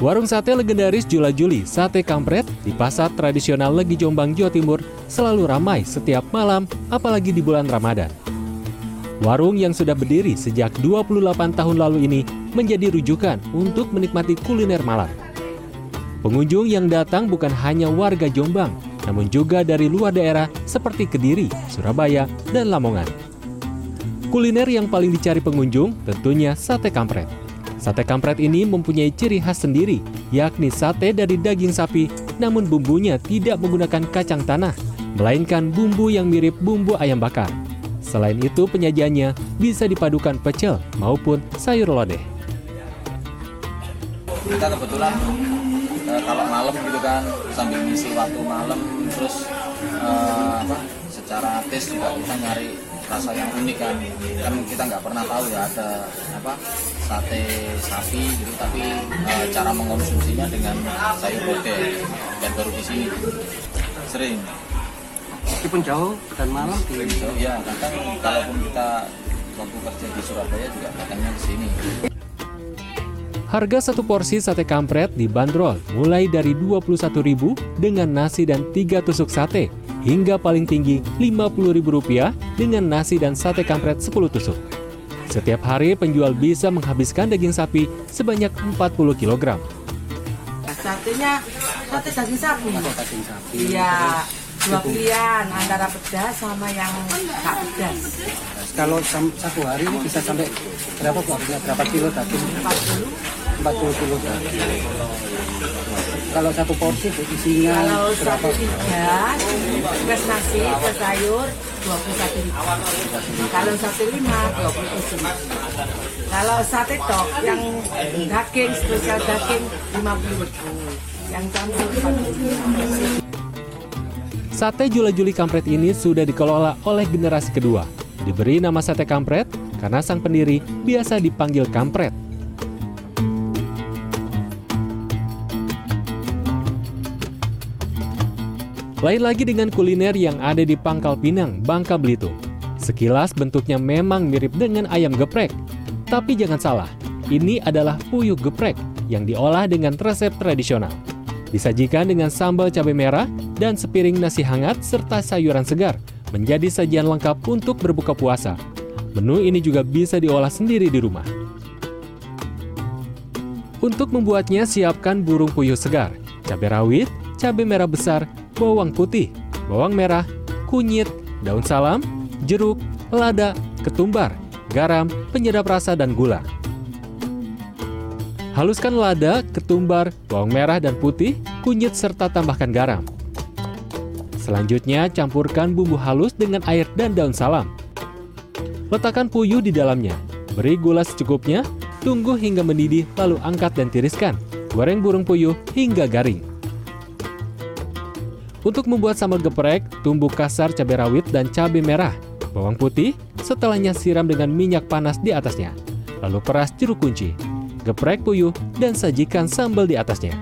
Warung sate legendaris Jula Juli Sate Kampret di pasar tradisional Legi Jombang, Jawa Timur selalu ramai setiap malam, apalagi di bulan Ramadan. Warung yang sudah berdiri sejak 28 tahun lalu ini menjadi rujukan untuk menikmati kuliner malam. Pengunjung yang datang bukan hanya warga Jombang, namun juga dari luar daerah seperti Kediri, Surabaya, dan Lamongan. Kuliner yang paling dicari pengunjung tentunya sate kampret. Sate kampret ini mempunyai ciri khas sendiri, yakni sate dari daging sapi, namun bumbunya tidak menggunakan kacang tanah, melainkan bumbu yang mirip bumbu ayam bakar. Selain itu, penyajiannya bisa dipadukan pecel maupun sayur lodeh. Kita kebetulan eh, kalau malam gitu kan sambil ngisi waktu malam terus eh, apa secara tes juga kita nyari rasa yang unik kan. Kan kita nggak pernah tahu ya ada apa sate sapi gitu tapi eh, cara mengkonsumsinya dengan sayur lodeh dan baru di sini. Sering. Meskipun jauh dan malam di so, ya kadang kalaupun kita waktu kerja di Surabaya juga kadangnya ke sini. Harga satu porsi sate kampret dibanderol mulai dari Rp21.000 dengan nasi dan tiga tusuk sate hingga paling tinggi Rp50.000 dengan nasi dan sate kampret 10 tusuk. Setiap hari penjual bisa menghabiskan daging sapi sebanyak 40 kg. Satenya sate daging sapi. Iya, dua pilihan antara pedas sama yang nggak pedas. kalau satu hari ini bisa sampai berapa berapa kilo daging 40. 40 kilo daging kalau satu porsi isinya Kalau berapa satu tiga plus nasi plus sayur dua puluh satu ribu. Kalau satu lima dua puluh tujuh. Kalau sate tok yang daging spesial daging lima puluh ribu. Yang campur empat puluh Sate Jula Juli Kampret ini sudah dikelola oleh generasi kedua. Diberi nama sate kampret karena sang pendiri biasa dipanggil kampret. Lain lagi dengan kuliner yang ada di Pangkal Pinang, Bangka Belitung. Sekilas bentuknya memang mirip dengan ayam geprek. Tapi jangan salah, ini adalah puyuh geprek yang diolah dengan resep tradisional. Disajikan dengan sambal cabai merah dan sepiring nasi hangat serta sayuran segar, menjadi sajian lengkap untuk berbuka puasa. Menu ini juga bisa diolah sendiri di rumah. Untuk membuatnya, siapkan burung puyuh segar, cabai rawit, cabai merah besar, bawang putih, bawang merah, kunyit, daun salam, jeruk, lada, ketumbar, garam, penyedap rasa, dan gula. Haluskan lada, ketumbar, bawang merah dan putih, kunyit serta tambahkan garam. Selanjutnya campurkan bumbu halus dengan air dan daun salam. Letakkan puyuh di dalamnya. Beri gula secukupnya, tunggu hingga mendidih lalu angkat dan tiriskan. Goreng burung puyuh hingga garing. Untuk membuat sambal geprek, tumbuk kasar cabai rawit dan cabai merah, bawang putih, setelahnya siram dengan minyak panas di atasnya. Lalu peras jeruk kunci, geprek puyuh, dan sajikan sambal di atasnya.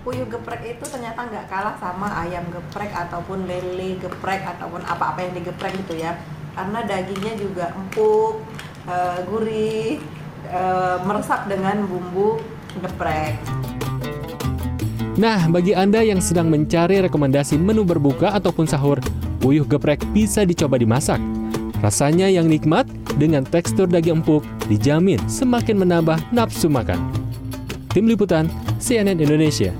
Puyuh geprek itu ternyata nggak kalah sama ayam geprek ataupun lele geprek ataupun apa-apa yang digeprek gitu ya. Karena dagingnya juga empuk, eh, gurih, eh, meresap dengan bumbu geprek. Nah, bagi Anda yang sedang mencari rekomendasi menu berbuka ataupun sahur, puyuh geprek bisa dicoba dimasak. Rasanya yang nikmat dengan tekstur daging empuk dijamin semakin menambah nafsu makan. Tim Liputan CNN Indonesia